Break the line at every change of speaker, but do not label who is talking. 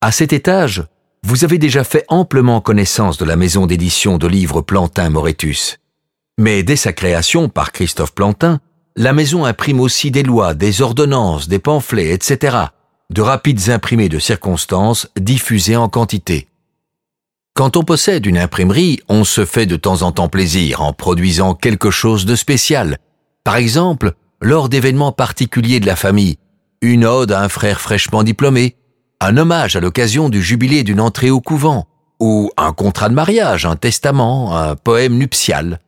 À cet étage, vous avez déjà fait amplement connaissance de la maison d'édition de livres Plantin Moretus. Mais dès sa création par Christophe Plantin, la maison imprime aussi des lois, des ordonnances, des pamphlets, etc., de rapides imprimés de circonstances diffusés en quantité. Quand on possède une imprimerie, on se fait de temps en temps plaisir en produisant quelque chose de spécial. Par exemple, lors d'événements particuliers de la famille, une ode à un frère fraîchement diplômé, un hommage à l'occasion du jubilé d'une entrée au couvent, ou un contrat de mariage, un testament, un poème nuptial.